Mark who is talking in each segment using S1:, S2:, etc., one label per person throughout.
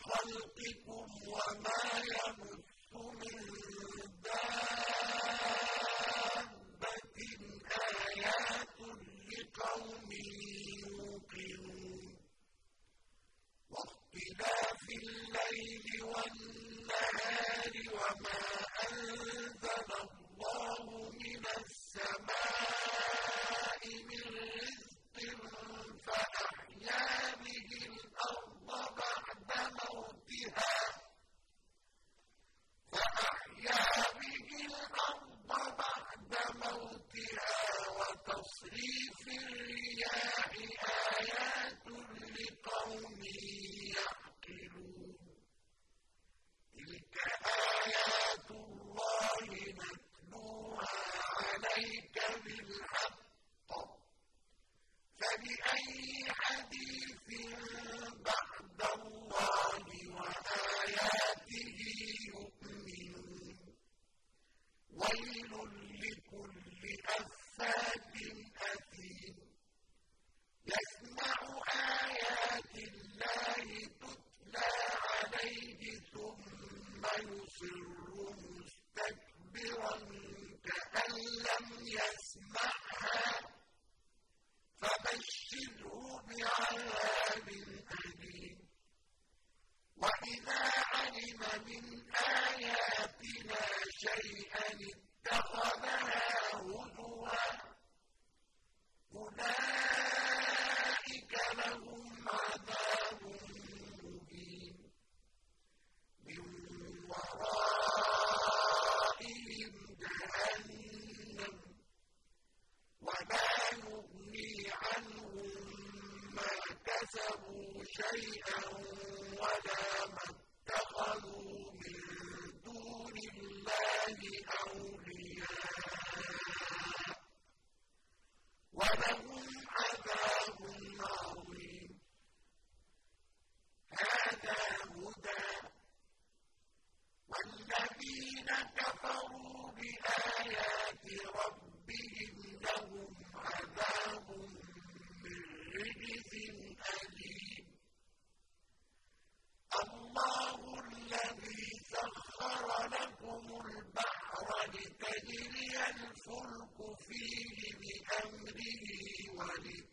S1: خلقكم وما يبث من دابة. آيات لقوم يوقنون. واختلاف الليل والنهار وما أنزل الله Spirit. لِتَجْرِيَ الْفُلْكُ فِيهِ بِأَمْرِهِ وَلِتَكُونَ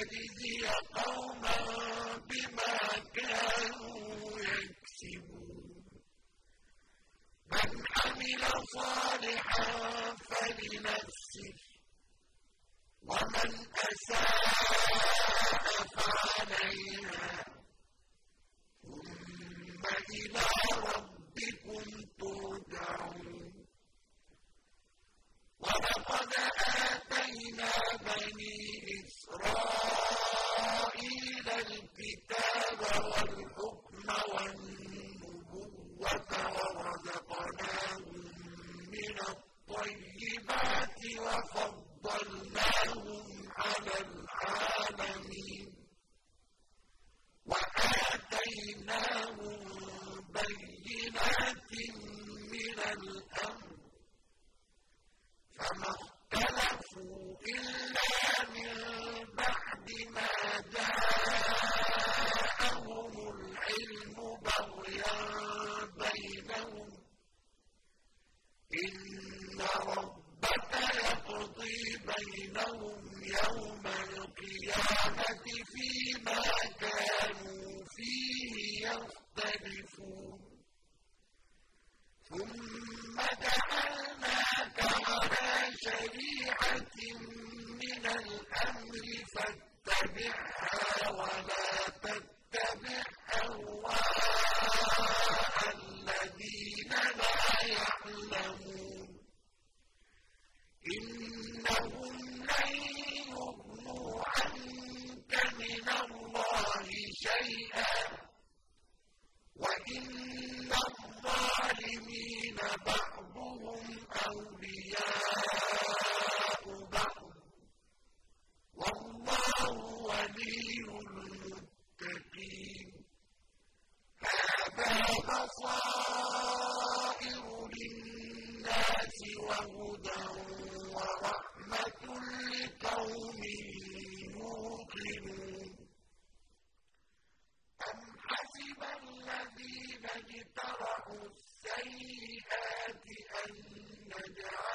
S1: أجزي قوما بما كانوا يكسبون. من عمل صالحا فلنفسه ومن أساء فعليها إن ربك يقضي بينهم يوم القيامة فيما كانوا فيه يختلفون ثم جعلناك على شريعة من الأمر فاتبعها ولا الذين اجترحوا السيئات أن نجعل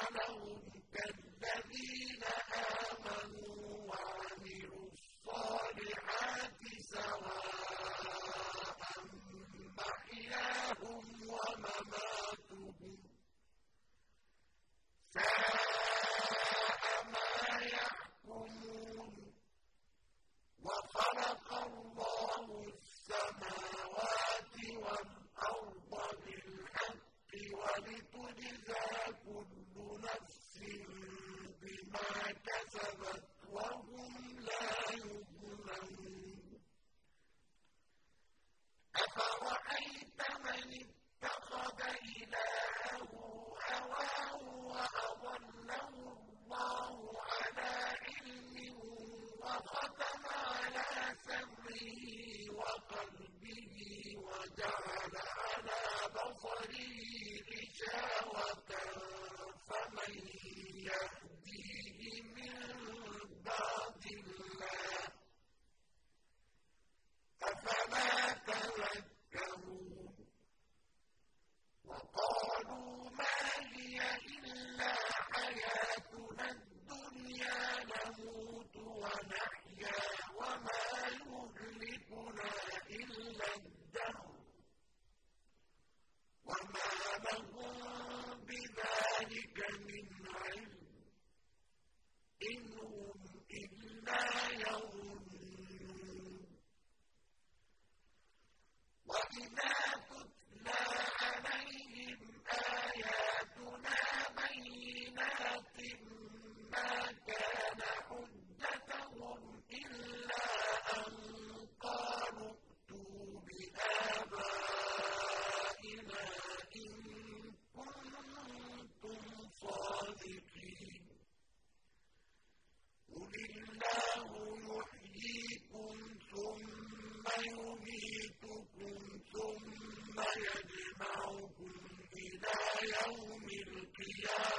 S1: إِلَّا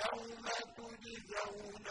S1: بِهِ يَسْتَهْزِئُونَ